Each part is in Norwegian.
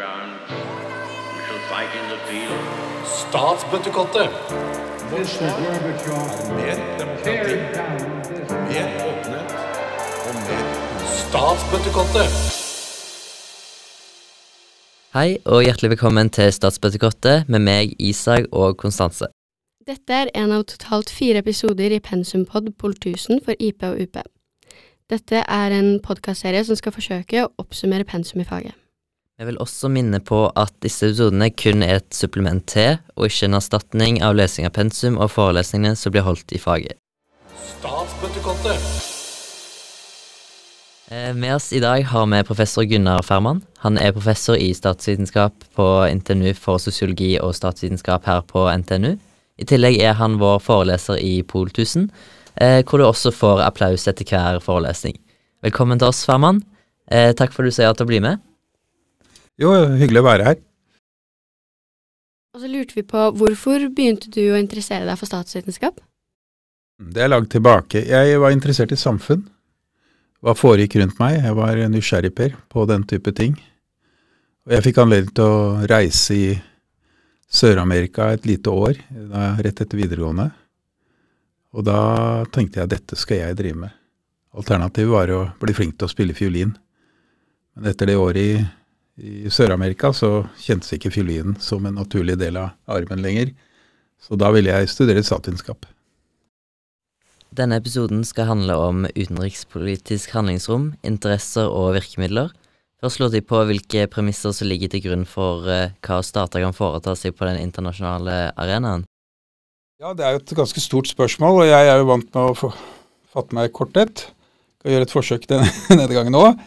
training ground. We shall fight in the field. Statsbøttekottet. Mer demokrati, mer åpenhet og mer Statsbøttekottet. Hei og hjertelig velkommen til Statsbøttekottet med meg, Isak og Konstanse. Dette er en av totalt fire episoder i Pensumpod Pol 1000 for IP og UP. Dette er en podkastserie som skal forsøke å oppsummere pensum i faget. Jeg vil også minne på at disse episodene kun er et supplement til, og ikke en erstatning av lesing av pensum og forelesningene som blir holdt i faget. Eh, Med oss i dag har vi professor Gunnar Ferman. Han er professor i statsvitenskap på NTNU for sosiologi og statsvitenskap her på NTNU. I tillegg er han vår foreleser i Pol 1000, eh, hvor du også får applaus etter hver forelesning. Velkommen til oss, Ferman. Eh, takk for at du sier at du å bli med. Jo, hyggelig å være her. Og så lurte vi på hvorfor begynte du å interessere deg for statsvitenskap? Det er langt tilbake. Jeg var interessert i samfunn. Hva foregikk rundt meg? Jeg var nysgjerrig per på den type ting. Og jeg fikk anledning til å reise i Sør-Amerika et lite år, da, rett etter videregående. Og da tenkte jeg dette skal jeg drive med. Alternativet var å bli flink til å spille fiolin. Men etter det året i, i Sør-Amerika så kjentes ikke fiolinen som en naturlig del av armen lenger. Så da ville jeg studere statsvitenskap. Denne episoden skal handle om utenrikspolitisk handlingsrom, interesser og virkemidler. Først slår de på hvilke premisser som ligger til grunn for eh, hva stater kan foreta seg på den internasjonale arenaen. Ja, det er jo et ganske stort spørsmål, og jeg er jo vant med å få, fatte meg i korthet. Skal gjøre et forsøk denne, denne gangen òg.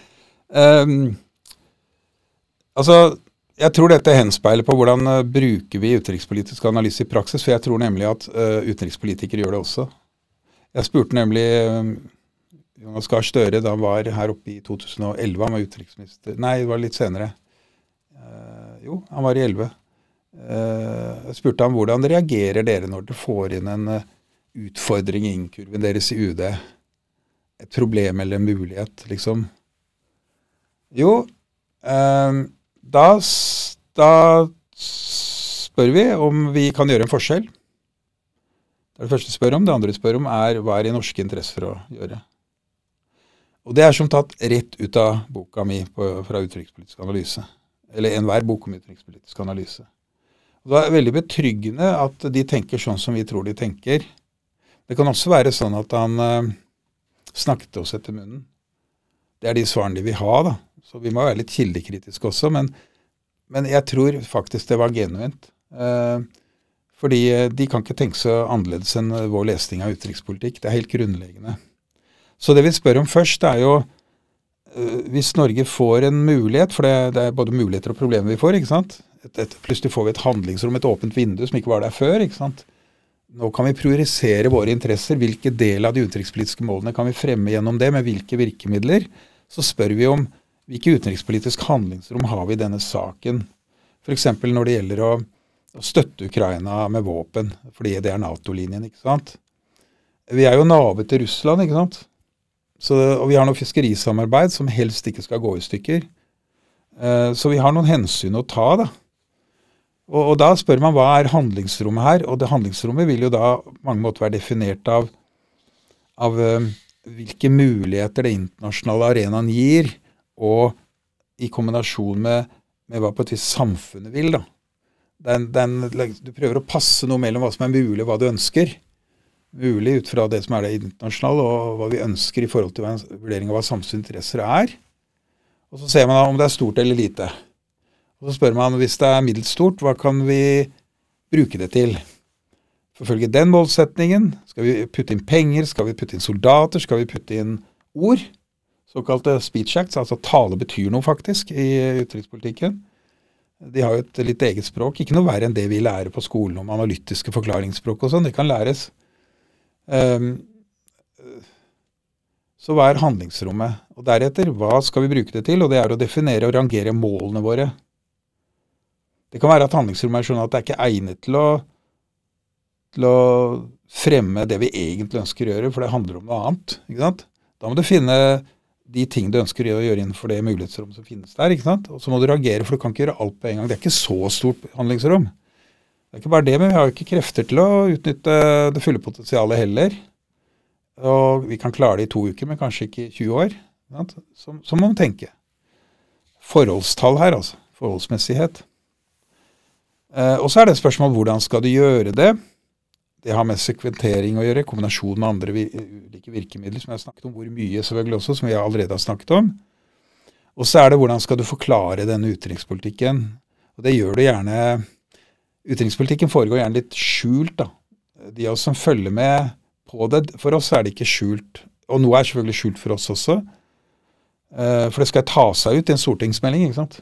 Altså, jeg tror dette henspeiler på hvordan uh, bruker vi utenrikspolitisk analyse i praksis, for jeg tror nemlig at uh, utenrikspolitikere gjør det også. Jeg spurte nemlig eh, Jonas Gahr Støre da han var her oppe i 2011, han var utenriksminister Nei, det var litt senere. Uh, jo, han var i 11. Eh, jeg spurte ham hvordan reagerer dere når dere får inn en utfordring i innkurven deres i UD? Et problem eller en mulighet, liksom? Jo, eh, da, da spør vi om vi kan gjøre en forskjell. Det er det første vi spør om. Det andre vi spør om, er hva er i norske interesser å gjøre. Og det er som tatt rett ut av boka mi på, fra utenrikspolitisk analyse. Eller enhver bok om utenrikspolitisk analyse. Og det er veldig betryggende at de tenker sånn som vi tror de tenker. Det kan også være sånn at han eh, snakket oss etter munnen. Det er de svarene de vil ha, da. Så vi må være litt kildekritiske også. Men, men jeg tror faktisk det var genuint. Eh, fordi eh, de kan ikke tenke så annerledes enn eh, vår lesning av utenrikspolitikk. Det er helt grunnleggende. Så det vi spør om først, er jo eh, hvis Norge får en mulighet, for det, det er både muligheter og problemer vi får, ikke sant. Et, et, plutselig får vi et handlingsrom, et åpent vindu som ikke var der før. ikke sant? Nå kan vi priorisere våre interesser. Hvilke del av de utenrikspolitiske målene kan vi fremme gjennom det, med hvilke virkemidler? Så spør vi om hvilke utenrikspolitisk handlingsrom har vi i denne saken. F.eks. når det gjelder å, å støtte Ukraina med våpen, fordi det er Nato-linjen. ikke sant? Vi er jo nave til Russland, ikke sant? Så, og vi har noe fiskerisamarbeid som helst ikke skal gå i stykker. Eh, så vi har noen hensyn å ta, da. Og, og da spør man hva er handlingsrommet her? Og det handlingsrommet vil jo da på mange måter være definert av, av eh, hvilke muligheter det internasjonale arenaen gir, og i kombinasjon med, med hva på et vis samfunnet vil. da. Den, den, du prøver å passe noe mellom hva som er mulig, og hva du ønsker. Mulig ut fra det som er det internasjonale, og hva vi ønsker i forhold til vurdering av hva samfunnets interesser er. Og så ser man om det er stort eller lite. Og så spør man hvis det er middels stort, hva kan vi bruke det til? Forfølge den målsetningen. Skal vi putte inn penger? Skal vi putte inn soldater? Skal vi putte inn ord? Såkalte speech acts, altså tale betyr noe faktisk i utenrikspolitikken. De har jo et litt eget språk. Ikke noe verre enn det vi lærer på skolen om analytiske forklaringsspråk og sånn. Det kan læres. Um, så hva er handlingsrommet? Og deretter, hva skal vi bruke det til? Og det er å definere og rangere målene våre. Det kan være at handlingsrommet er sånn at det er ikke egnet til å, til å fremme det vi egentlig ønsker å gjøre, for det handler om noe annet. ikke sant? Da må du finne de ting du ønsker å gjøre innenfor det mulighetsrommet som finnes der. ikke sant? Og så må du reagere, for du kan ikke gjøre alt på en gang. Det er ikke så stort handlingsrom. Det er ikke bare det, men vi har jo ikke krefter til å utnytte det fulle potensialet heller. Og vi kan klare det i to uker, men kanskje ikke i 20 år. ikke? Så, så må man tenke. Forholdstall her, altså. Forholdsmessighet. Eh, og så er det et spørsmål hvordan skal du gjøre det. Det har med sekventering å gjøre, kombinasjon med andre ulike virkemidler, som jeg har snakket om. Hvor mye, selvfølgelig også, som vi allerede har snakket om. Og så er det hvordan skal du forklare denne utenrikspolitikken. Og det gjør du gjerne Utenrikspolitikken foregår gjerne litt skjult, da. De av oss som følger med på det, for oss er det ikke skjult. Og noe er selvfølgelig skjult for oss også. Eh, for det skal ta seg ut i en stortingsmelding, ikke sant.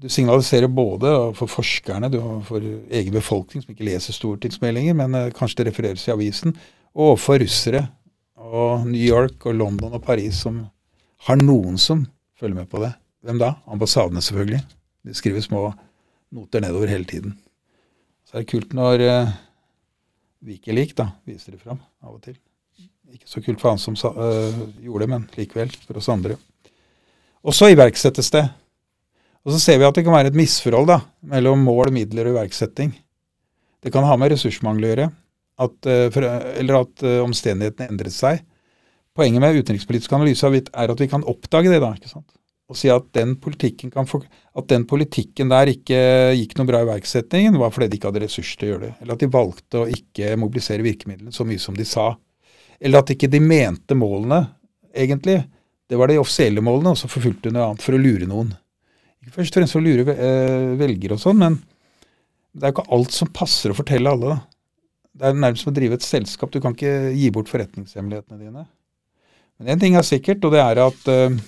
Du signaliserer både for forskerne, du har for egen befolkning som ikke leser stortingsmeldinger, men eh, kanskje det refereres i avisen, og for russere og New York og London og Paris som har noen som følger med på det. Hvem da? Ambassadene, selvfølgelig. De skriver små noter nedover hele tiden. Så er det kult når uh, Wikileak da, viser det fram av og til. Ikke så kult for han som uh, gjorde det, men likevel for oss andre. Og så iverksettes det. Og så ser vi at det kan være et misforhold da, mellom mål, midler og iverksetting. Det kan ha med ressursmangel å gjøre, at, uh, eller at uh, omstendighetene endret seg. Poenget med utenrikspolitisk analyse er at vi kan oppdage det. da, ikke sant? og si at den politikken, for, at den politikken der ikke gikk noe bra i iverksettingen, var fordi de ikke hadde ressurser til å gjøre det. Eller at de valgte å ikke mobilisere virkemidlene så mye som de sa. Eller at ikke de mente målene, egentlig. Det var de offisielle målene, og så forfulgte de noe annet for å lure noen. Ikke først og fremst for å lure eh, velgere og sånn, men det er jo ikke alt som passer å fortelle alle. Det er nærmest som å drive et selskap. Du kan ikke gi bort forretningshemmelighetene dine. Men én ting er sikkert, og det er at uh,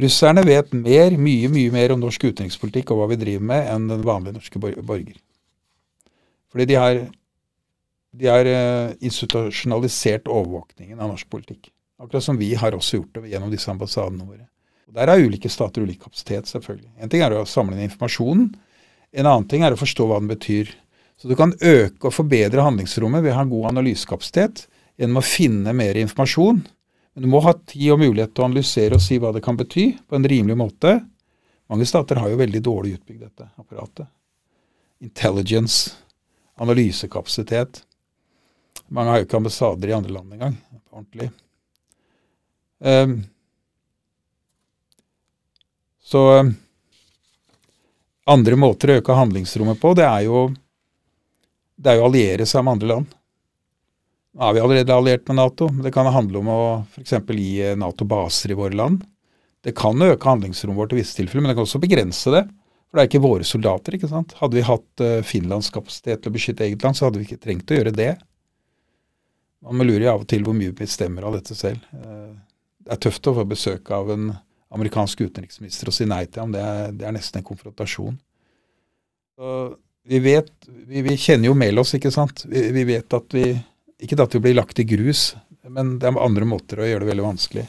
Russerne vet mer, mye mye mer om norsk utenrikspolitikk og hva vi driver med, enn den vanlige norske borger. Fordi de har, de har uh, institusjonalisert overvåkningen av norsk politikk. Akkurat som vi har også gjort det gjennom disse ambassadene våre. Og Der har ulike stater ulik kapasitet, selvfølgelig. En ting er å samle inn informasjonen. En annen ting er å forstå hva den betyr. Så du kan øke og forbedre handlingsrommet ved å ha god analysekapasitet gjennom å finne mer informasjon men du må ha tid og mulighet til å analysere og si hva det kan bety, på en rimelig måte. Mange stater har jo veldig dårlig utbygd dette apparatet. Intelligence, analysekapasitet. Mange har jo ikke ambassader i andre land engang, ordentlig. Um, så um, andre måter å øke handlingsrommet på, det er jo det er jo å alliere seg med andre land. Nå er vi allerede alliert med Nato. men Det kan handle om å f.eks. gi eh, Nato baser i våre land. Det kan øke handlingsrommet vårt i visse tilfeller, men det kan også begrense det. For det er ikke våre soldater. ikke sant? Hadde vi hatt uh, Finlands kapasitet til å beskytte eget land, så hadde vi ikke trengt å gjøre det. Man lurer jo av og til hvor mye vi bestemmer av dette selv. Det er tøft å få besøk av en amerikansk utenriksminister å si nei til ham. Det er, det er nesten en konfrontasjon. Så vi vet, vi, vi kjenner jo Melos, ikke sant. Vi, vi vet at vi ikke at vi blir lagt i grus, men det er andre måter å gjøre det veldig vanskelig.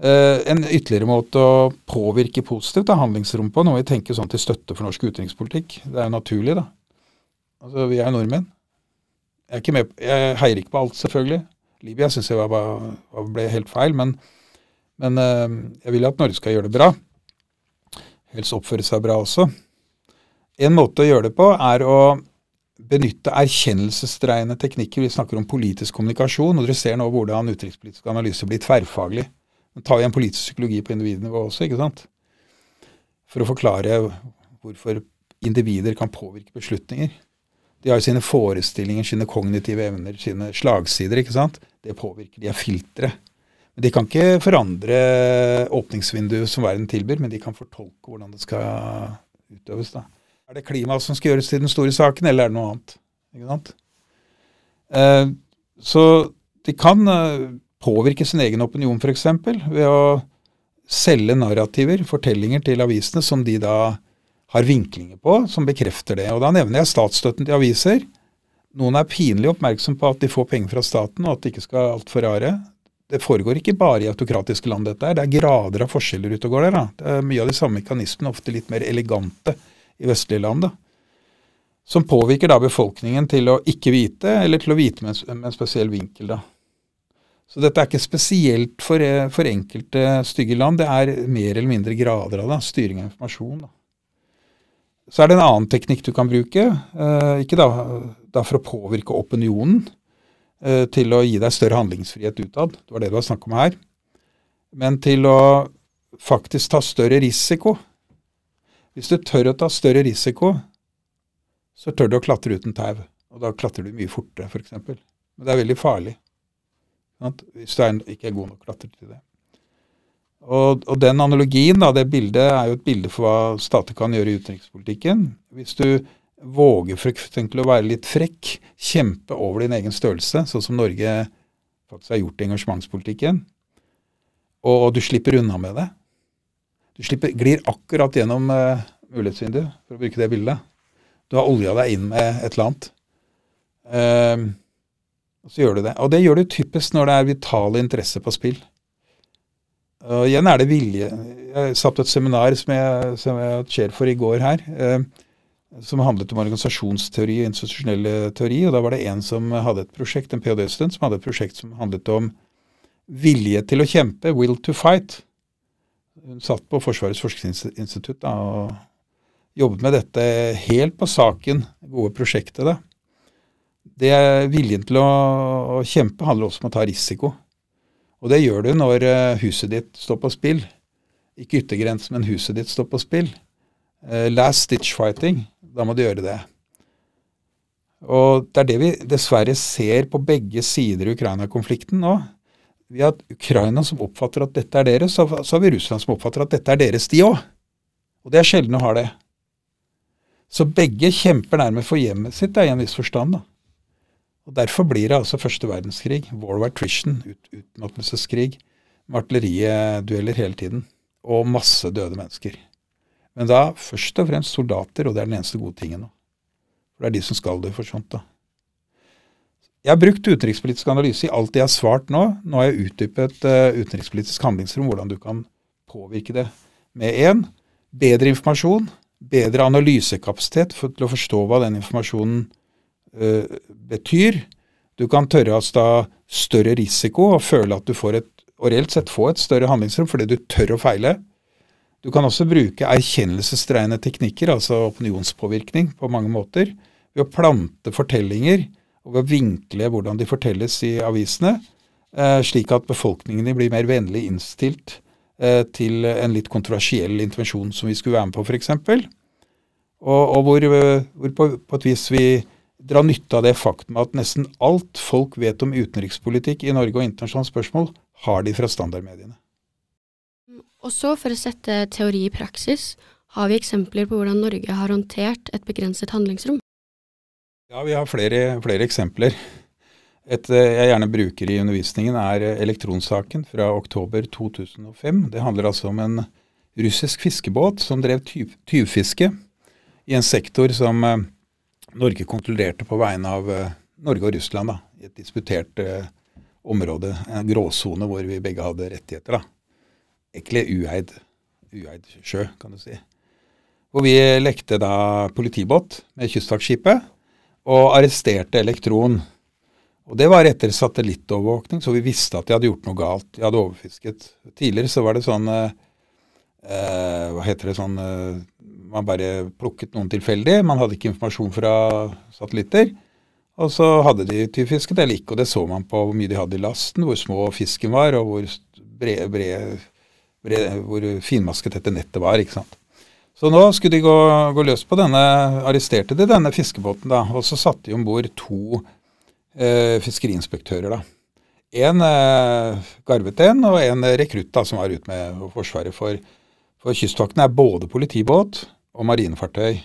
Uh, en ytterligere måte å påvirke positivt av handlingsrom på, når vi tenker sånn til støtte for norsk utenrikspolitikk, det er jo naturlig, da. Altså, Vi er nordmenn. Jeg, er med, jeg heier ikke på alt, selvfølgelig. Libya syns jeg var, var, ble helt feil, men, men uh, jeg vil at Norge skal gjøre det bra. Helst oppføre seg bra også. En måte å gjøre det på er å benytte erkjennelsesdreiende teknikker. Vi snakker om politisk kommunikasjon, og dere ser nå hvordan utenrikspolitisk analyse blir tverrfaglig. Man tar igjen politisk psykologi på individnivå også, ikke sant? For å forklare hvorfor individer kan påvirke beslutninger. De har jo sine forestillinger, sine kognitive evner, sine slagsider. ikke sant? Det påvirker. De er filtre. De kan ikke forandre åpningsvinduet som verden tilbyr, men de kan fortolke hvordan det skal utøves. da. Er det klimaet som skal gjøres til den store saken, eller er det noe annet? Eh, så de kan eh, påvirke sin egen opinion, f.eks. ved å selge narrativer, fortellinger, til avisene som de da har vinklinger på, som bekrefter det. Og Da nevner jeg statsstøtten til aviser. Noen er pinlig oppmerksom på at de får penger fra staten, og at de ikke skal altfor rare. Det foregår ikke bare i autokratiske land, dette her. Det er grader av forskjeller ute og går der. Da. Det er mye av de samme mekanismene, ofte litt mer elegante i vestlige land, da, som påvirker da befolkningen til å ikke vite, eller til å vite med en, med en spesiell vinkel. da. Så dette er ikke spesielt for, for enkelte stygge land. Det er mer eller mindre grader av det. Styring av informasjon. Da. Så er det en annen teknikk du kan bruke. Eh, ikke da, da, for å påvirke opinionen til å gi deg større handlingsfrihet utad. Det var det du har snakk om her. Men til å faktisk ta større risiko. Hvis du tør å ta større risiko, så tør du å klatre uten tau. Og da klatrer du mye fortere, f.eks. For Men det er veldig farlig. Sant? Hvis du er, ikke er god nok klatrer til det. Og, og, den analogien, da, det bildet, er jo et bilde for hva stater kan gjøre i utenrikspolitikken. Hvis du våger f.eks. å være litt frekk, kjempe over din egen størrelse, sånn som Norge faktisk har gjort i engasjementspolitikken, og, og, du slipper unna med det. Du slipper, glir akkurat gjennom uh, mulighetsvinduet, for å bruke det bildet. Du har olja deg inn med et eller annet. Uh, og så gjør du det. Og det gjør du typisk når det er vitale interesser på spill. Og igjen er det vilje. Jeg satt et seminar som jeg, som jeg chair for i går her, eh, som handlet om organisasjonsteori og institusjonell teori. og Da var det en som hadde et prosjekt, en ph.d.-student som hadde et prosjekt som handlet om vilje til å kjempe, will to fight. Hun satt på Forsvarets forskningsinstitutt da, og jobbet med dette helt på saken, gode prosjektet. da. Det Viljen til å, å kjempe handler også om å ta risiko. Og det gjør du når eh, huset ditt står på spill. Ikke yttergrensen, men huset ditt står på spill. Eh, last stitch fighting. Da må du gjøre det. Og det er det vi dessverre ser på begge sider i Ukraina-konflikten nå. Vi har Ukraina som oppfatter at dette er deres, så har vi Russland som oppfatter at dette er deres, de òg. Og det er sjelden å ha det. Så begge kjemper nærmest for hjemmet sitt, da, i en viss forstand. da. Og Derfor blir det altså første verdenskrig, war of attrition, ut, utmattelseskrig, med artilleridueller hele tiden, og masse døde mennesker. Men da først og fremst soldater, og det er den eneste gode tingen. For det er de som skal det for sånt. da. Jeg har brukt utenrikspolitisk analyse i alt jeg har svart nå. Nå har jeg utdypet uh, utenrikspolitisk handlingsrom, hvordan du kan påvirke det. Med én bedre informasjon, bedre analysekapasitet for, til å forstå hva den informasjonen uh, betyr. Du kan tørre å ta større risiko og føle at du får et, og reelt sett få et større handlingsrom fordi du tør å feile. Du kan også bruke erkjennelsesdreiende teknikker, altså opinionspåvirkning, på mange måter. Ved å plante fortellinger og ved å vinkle hvordan de fortelles i avisene, eh, slik at befolkningen blir mer vennlig innstilt eh, til en litt kontroversiell intervensjon som vi skulle være med på, f.eks. Og, og hvor, hvor på, på, et vis vi drar nytte av det faktum at nesten alt folk vet om utenrikspolitikk i Norge og internasjonale spørsmål, har de fra standardmediene. Og så, for å sette teori i praksis, har vi eksempler på hvordan Norge har håndtert et begrenset handlingsrom? Ja, vi har flere, flere eksempler. Et eh, jeg gjerne bruker i undervisningen, er eh, elektronsaken fra oktober 2005. Det handler altså om en russisk fiskebåt som drev tyvfiske i en sektor som eh, Norge kontrollerte på vegne av Norge og Russland da, i et disputert område, en gråsone hvor vi begge hadde rettigheter. da. Egentlig ueid, ueid sjø, kan du si. Hvor vi lekte da politibåt med kystvaktskipet og arresterte Elektron. Og Det var etter satellittovervåkning, så vi visste at de hadde gjort noe galt. De hadde overfisket. Tidligere så var det sånn eh, Hva heter det sånn man bare plukket noen tilfeldig. Man hadde ikke informasjon fra satellitter. Og så hadde de tyvfisket eller ikke, og det så man på hvor mye de hadde i lasten, hvor små fisken var, og hvor, brede, bred, bred, hvor finmasket dette nettet var. ikke sant? Så nå skulle de gå, gå løs på denne, arresterte de denne fiskebåten, da, og så satte de om bord to eh, fiskeriinspektører. da. En eh, garvet en, og en rekrutt da, som var ute med Forsvaret for, for Kystvakten er både politibåt og marinefartøy,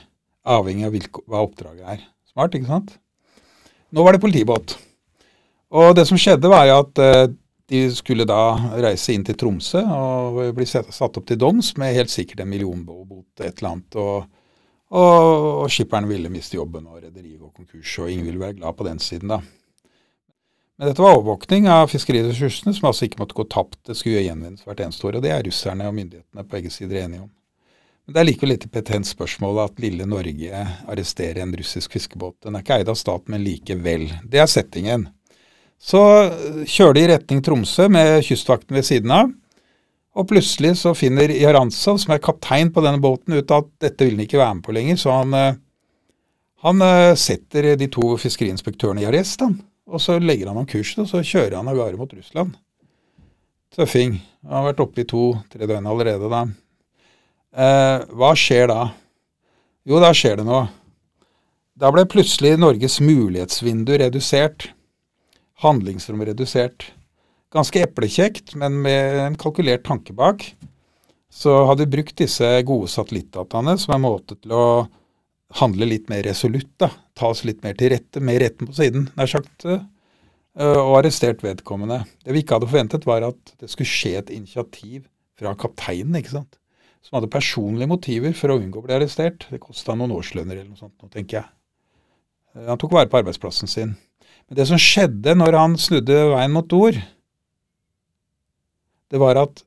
avhengig av hva oppdraget er. Smart, ikke sant? Nå var det politibåt. Og det som skjedde, var jo at uh, de skulle da reise inn til Tromsø og bli satt opp til doms med helt sikkert en millionbot, et eller annet. Og, og, og skipperen ville miste jobben, og rederiet gå konkurs, og ingen ville være glad på den siden, da. Men dette var overvåkning av fiskeriressursene, som altså ikke måtte gå tapt. Det skulle gjenvinnes hvert eneste år, og det er russerne og myndighetene på begge sider enige om. Men det er likevel litt petent spørsmål at lille Norge arresterer en russisk fiskebåt. Den er ikke eid av staten, men likevel. Det er settingen. Så kjører de i retning Tromsø med kystvakten ved siden av. Og plutselig så finner Jarantsov, som er kaptein på denne båten, ut at dette vil han ikke være med på lenger. Så han, eh, han eh, setter de to fiskeriinspektørene i arrest, han. Og så legger han om kursen, og så kjører han av gårde mot Russland. Tøffing. Han har vært oppe i to-tre døgn allerede da. Eh, hva skjer da? Jo, da skjer det noe. Da ble plutselig Norges mulighetsvindu redusert. Handlingsrom redusert. Ganske eplekjekt, men med en kalkulert tanke bak. Så hadde vi brukt disse gode satellittdataene som en måte til å handle litt mer resolutt. da, Ta oss litt mer til rette, med retten på siden, nær sagt. eh, Og arrestert vedkommende. Det vi ikke hadde forventet, var at det skulle skje et initiativ fra kapteinen. ikke sant? Som hadde personlige motiver for å unngå å bli arrestert. Det kosta noen årslønner eller noe sånt, tenker jeg. Eh, Han tok vare på arbeidsplassen sin. Men det som skjedde når han snudde veien mot nord, det var at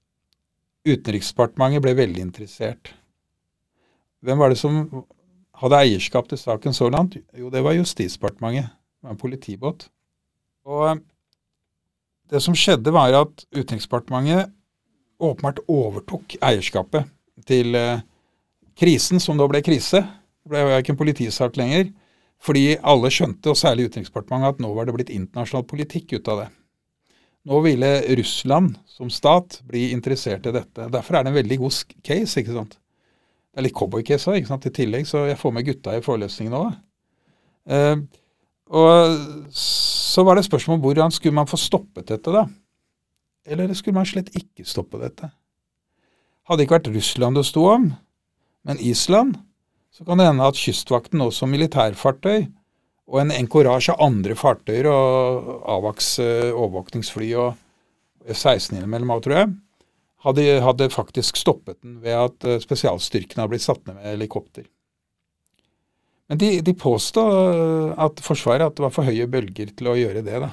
Utenriksdepartementet ble veldig interessert. Hvem var det som hadde eierskap til saken så langt? Jo, det var Justisdepartementet. Det var en politibåt. Og eh, det som skjedde, var at Utenriksdepartementet åpenbart overtok eierskapet til eh, krisen, som da ble krise. Det ble jo ikke en politisak lenger. Fordi alle skjønte, og særlig Utenriksdepartementet, at nå var det blitt internasjonal politikk ut av det. Nå ville Russland som stat bli interessert i dette. Derfor er det en veldig god case. ikke sant? Det er litt cowboycase ikke sant, i tillegg, så jeg får med gutta i forelesningen òg. Eh, og så var det spørsmål hvordan skulle man få stoppet dette, da? Eller skulle man slett ikke stoppe dette? Hadde ikke vært Russland det sto om, men Island, så kan det hende at Kystvakten også som militærfartøy og en enkorasje av andre fartøyer og AWACS eh, overvåkningsfly og F-16 innimellom av, tror jeg, hadde, hadde faktisk stoppet den ved at eh, spesialstyrkene hadde blitt satt ned med helikopter. Men de, de påstod eh, at Forsvaret at det var for høye bølger til å gjøre det. da.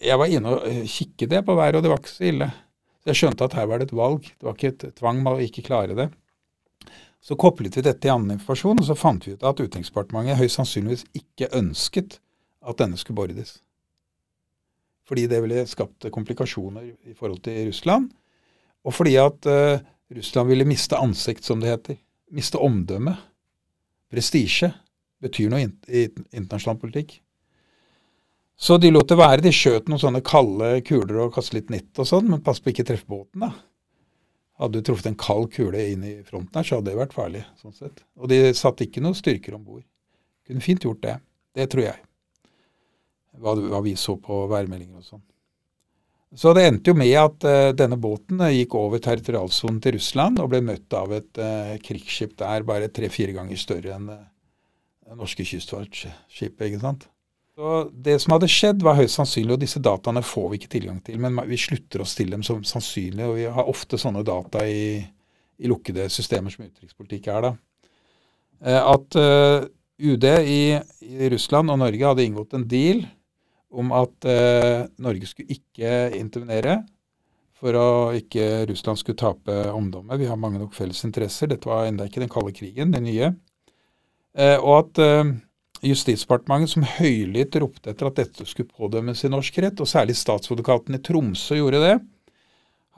Jeg var inne og kikket det på været, og det var ikke så ille. Så jeg skjønte at her var det et valg. Det var ikke et tvang med å ikke klare det. Så koblet vi dette i annen informasjon, og så fant vi ut at Utenriksdepartementet høyst sannsynligvis ikke ønsket at denne skulle bordes. Fordi det ville skapt komplikasjoner i forhold til Russland, og fordi at uh, Russland ville miste ansikt, som det heter. Miste omdømme. Prestisje. Betyr noe i internasjonal politikk. Så de lot det være. De skjøt noen sånne kalde kuler og kastet litt nett og sånn, men pass på ikke treffe båten, da. Hadde du truffet en kald kule inn i fronten her, så hadde det vært farlig. sånn sett. Og de satte ikke noen styrker om bord. Kunne fint gjort det. Det tror jeg. Hva, hva vi så på værmeldinger og sånn. Så det endte jo med at uh, denne båten eh, gikk over territorialsonen til Russland og ble møtt av et uh, krigsskip der bare tre-fire ganger større enn det norske kystvaktskipet. ikke sant? Så Det som hadde skjedd, var høyst sannsynlig, og disse dataene får vi ikke tilgang til, men vi slutter oss til dem som sannsynlig, og vi har ofte sånne data i, i lukkede systemer som utenrikspolitikk er. da. Eh, At eh, UD i, i Russland og Norge hadde inngått en deal om at eh, Norge skulle ikke intervenere for å ikke Russland skulle tape omdømmet. Vi har mange nok felles interesser. Dette var enda ikke den kalde krigen, den nye. Eh, og at Justisdepartementet, som høylytt ropte etter at dette skulle pådømmes i norsk rett, og særlig statsadvokaten i Tromsø gjorde det.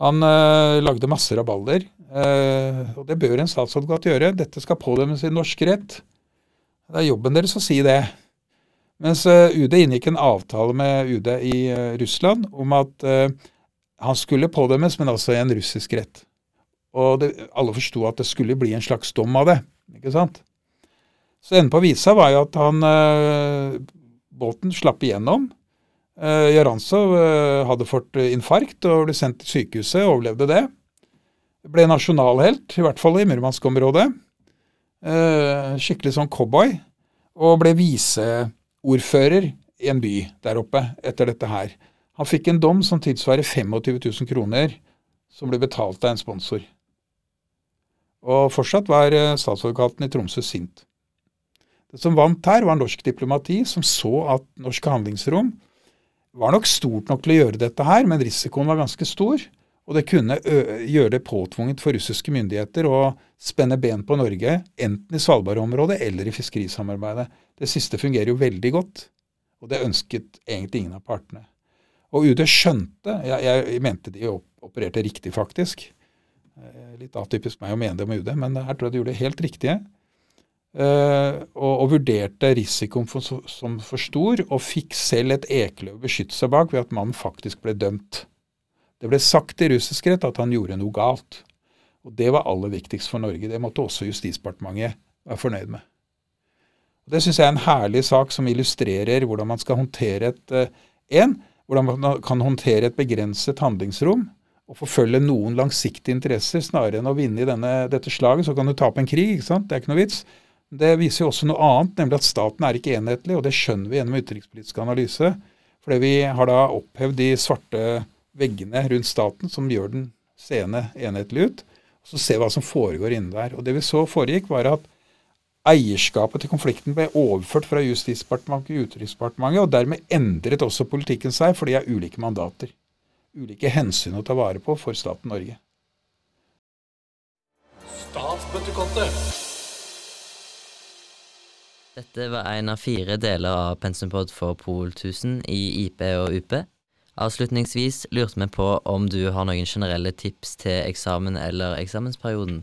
Han øh, lagde masse rabalder, øh, og det bør en statsadvokat gjøre. Dette skal pådømmes i norsk rett. Det er jobben deres å si det. Mens øh, UD inngikk en avtale med UD i eh, Russland om at eh, han skulle pådømmes, men altså i en russisk rett. Og det, alle forsto at det skulle bli en slags dom av det. ikke sant? Så enden på visa var jo at han eh, båten slapp igjennom. Eh, Jarantsov eh, hadde fått infarkt og ble sendt til sykehuset, overlevde det. Ble nasjonalhelt, i hvert fall i Murmansk-området. Skikkelig sånn cowboy. Og ble viseordfører i en by der oppe etter dette her. Han fikk en dom som tilsvarer 25 000 kroner, som ble betalt av en sponsor. Og fortsatt var statsadvokaten i Tromsø sint. Det som vant her, var norsk diplomati, som så at norsk handlingsrom var nok stort nok til å gjøre dette her, men risikoen var ganske stor. Og det kunne gjøre det påtvunget for russiske myndigheter å spenne ben på Norge, enten i Svalbard-området eller i fiskerisamarbeidet. Det siste fungerer jo veldig godt. Og det ønsket egentlig ingen av partene. Og UD skjønte Jeg, jeg mente de op opererte riktig, faktisk. Eh, Litt atypisk meg å mene det om UD, men her tror jeg de gjorde det helt riktige. Eh, og, og vurderte risikoen for, som for stor, og fikk selv et ekeløv å beskytte seg bak ved at mannen faktisk ble dømt. Det ble sagt i russisk rett at han gjorde noe galt. Og Det var aller viktigst for Norge. Det måtte også Justisdepartementet være fornøyd med. Og Det syns jeg er en herlig sak som illustrerer hvordan man skal håndtere et eh, en, hvordan man kan håndtere et begrenset handlingsrom og forfølge noen langsiktige interesser snarere enn å vinne i denne, dette slaget. Så kan du tape en krig, ikke sant? det er ikke noe vits. Det viser jo også noe annet, nemlig at staten er ikke enhetlig, og det skjønner vi gjennom utenrikspolitisk analyse. Fordi vi har da opphevd de svarte veggene rundt staten som gjør den seende enhetlig ut. og Så ser vi hva som foregår inne der. Og det vi så foregikk, var at eierskapet til konflikten ble overført fra Justisdepartementet til Utenriksdepartementet, og dermed endret også politikken seg, for de har ulike mandater. Ulike hensyn å ta vare på for staten Norge. Statsbøttekottet. Dette var en av fire deler av Pensumpod for Pol 1000 i IP og UP. Avslutningsvis lurte vi på om du har noen generelle tips til eksamen eller eksamensperioden.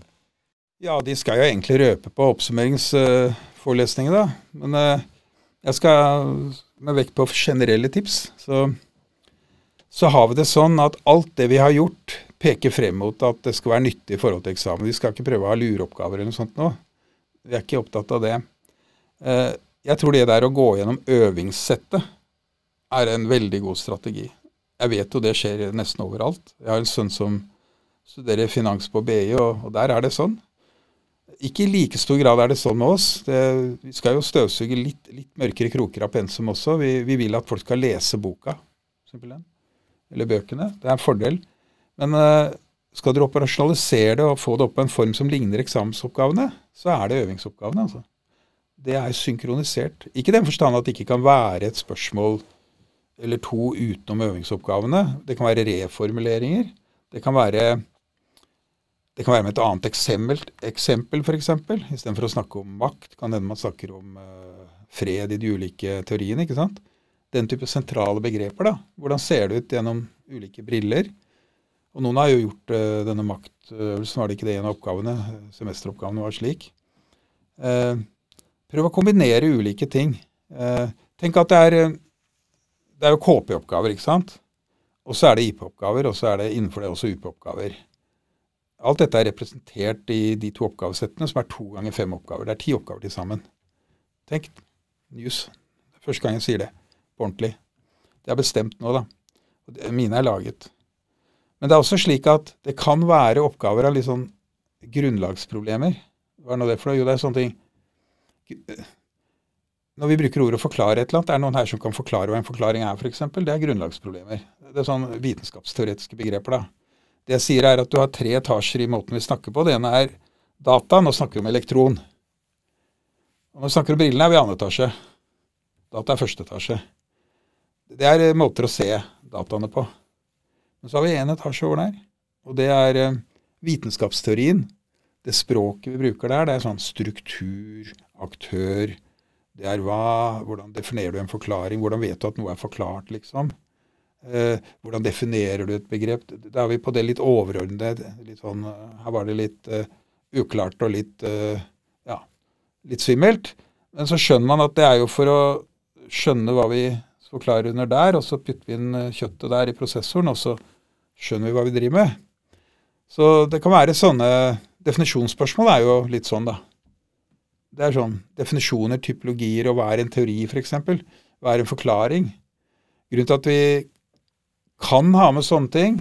Ja, de skal jo egentlig røpe på oppsummeringsforelesningen, da. Men eh, jeg skal med vekt på generelle tips. Så, så har vi det sånn at alt det vi har gjort, peker frem mot at det skal være nyttig i forhold til eksamen. Vi skal ikke prøve å ha lureoppgaver eller noe sånt nå. Vi er ikke opptatt av det. Eh, jeg tror det der å gå gjennom øvingssettet er en veldig god strategi. Jeg vet jo det skjer nesten overalt. Jeg har en sønn som studerer finans på BI, og, der er det sånn. Ikke i like stor grad er det sånn med oss. Det, vi skal jo støvsuge litt, litt mørkere kroker av pensum også. Vi, vi vil at folk skal lese boka, simpelthen. Eller bøkene. Det er en fordel. Men uh, skal dere operasjonalisere det og få det opp på en form som ligner eksamensoppgavene, så er det øvingsoppgavene. altså. Det er synkronisert. Ikke i den forstand at det ikke kan være et spørsmål eller to utenom øvingsoppgavene. Det kan være reformuleringer. Det kan være det kan være med et annet eksempel, eksempel f.eks. Istedenfor å snakke om makt, kan hende man snakker om uh, fred i de ulike teoriene. ikke sant? Den type sentrale begreper. da. Hvordan ser det ut gjennom ulike briller? Og noen har jo gjort uh, denne maktøvelsen, var det ikke det en av oppgavene? Semesteroppgavene var slik. Eh, prøv å kombinere ulike ting. Eh, tenk at det er, eh, det er jo KP-oppgaver, ikke sant? Og så er det IP-oppgaver, og så er det innenfor det også UP-oppgaver. Alt dette er representert i de to oppgavesettene, som er to ganger fem oppgaver. Det er ti oppgaver til sammen. Tenk, news. Første gang jeg sier det på ordentlig. Det er bestemt nå, da. Mine er laget. Men det er også slik at det kan være oppgaver av litt sånn grunnlagsproblemer. Hva er nå det for noe? Jo, det er sånne ting Når vi bruker ordet 'forklare' et eller annet, er det noen her som kan forklare hva en forklaring er, f.eks.? Det er grunnlagsproblemer. Det er sånn vitenskapsteoretiske begreper, da. Det jeg sier er at du har tre etasjer i måten vi snakker på. Det ene er data, nå snakker vi om elektron. Og når vi snakker om brillene, er vi i annen etasje. Data er første etasje. Det er eh, måter å se dataene på. Men så har vi én etasje over der, og det er eh, vitenskapsteorien. Det språket vi bruker der, det er sånn struktur, aktør Det er hva Hvordan definerer du en forklaring? Hvordan vet du at noe er forklart, liksom? Eh, hvordan definerer du et begrep? Da er vi på det litt overordnede. Litt sånn, eh, her var det litt uh, uklart og litt uh, ja, litt svimmelt. Men så skjønner man at det er jo for å skjønne hva vi forklarer under der, og så putter vi inn kjøttet der i prosessoren, og så skjønner vi hva vi driver med. Så det kan være sånne Definisjonsspørsmål er jo litt sånn, da. Det er sånn definisjoner, typologier, og hva er en teori, f.eks.? Hva er en forklaring? Grunnen til at vi kan ha med sånne ting,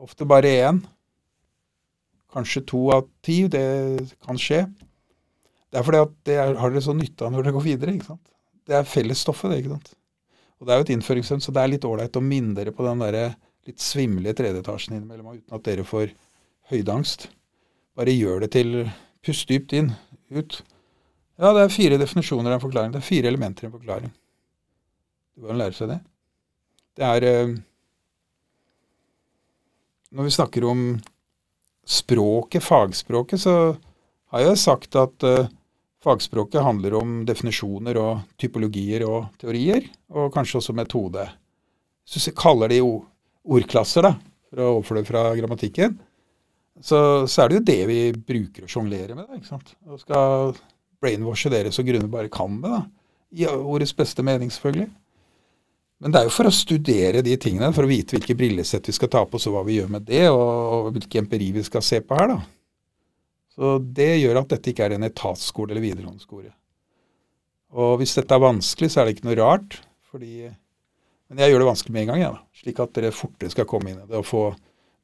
ofte bare én, kanskje to av ti, det kan skje. Det er fordi at det er, har dere så nytte av når dere går videre. ikke sant? Det er fellesstoffet, det. ikke sant? Og Det er jo et innføringsstund, så det er litt ålreit å minne dere på den der litt svimle tredje etasjen innimellom, uten at dere får høydeangst. Bare gjør det til Pust dypt inn, ut. Ja, det er fire definisjoner av en forklaring. Det er fire elementer i en forklaring. Du bør lære seg det. Det er eh, Når vi snakker om språket, fagspråket, så har jeg sagt at eh, Fagspråket handler om definisjoner og typologier og teorier, og kanskje også metode. Hvis du kaller det ordklasser, da, for å overføre det fra grammatikken, så, så er det jo det vi bruker å sjonglere med. Ikke sant? Og skal brainwashe dere så grunne bare kan det. da. I ordets beste mening, selvfølgelig. Men det er jo for å studere de tingene, for å vite hvilke brillesett vi skal ta på så hva vi gjør med det, og, og hvilken empiri vi skal se på her. da. Så det gjør at dette ikke er en etatsskole eller videregående skole. Og hvis dette er vanskelig, så er det ikke noe rart. fordi... Men jeg gjør det vanskelig med en gang, jeg, da. Slik at dere fortere skal komme inn i det og få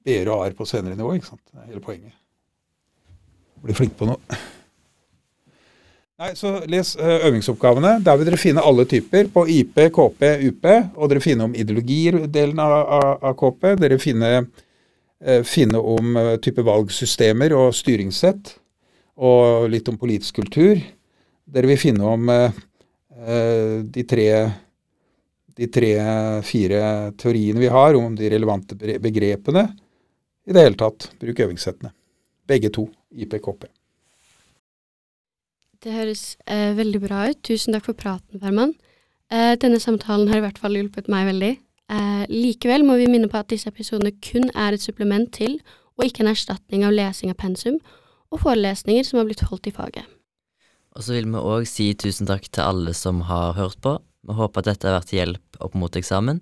B-er og A-er på senere nivå. ikke sant? Det er hele poenget. Bli flink på noe. Nei, så Les eh, øvingsoppgavene. Der vil dere finne alle typer på IP, KP, UP. Og dere finner om ideologier-delen av, av, av KP. Dere finner, eh, finne om eh, type valgsystemer og styringssett. Og litt om politisk kultur. Dere vil finne om eh, eh, de tre de tre-fire teoriene vi har om de relevante begrepene. I det hele tatt, bruk øvingssettene. Begge to. IPKP. Det høres eh, veldig bra ut. Tusen takk for praten, Ferman. Eh, denne samtalen har i hvert fall hjulpet meg veldig. Eh, likevel må vi minne på at disse episodene kun er et supplement til, og ikke en erstatning av lesing av pensum og forelesninger som har blitt holdt i faget. Og så vil vi òg si tusen takk til alle som har hørt på. Vi håper at dette har vært til hjelp opp mot eksamen.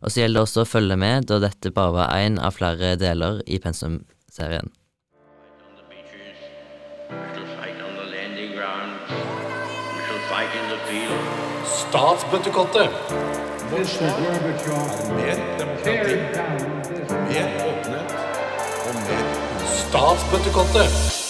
Og så gjelder det også å følge med, da dette bare var én av flere deler i pensumserien. Statsbøttekottet. Mer demokrati, mer åpenhet og mer Statsbøttekottet.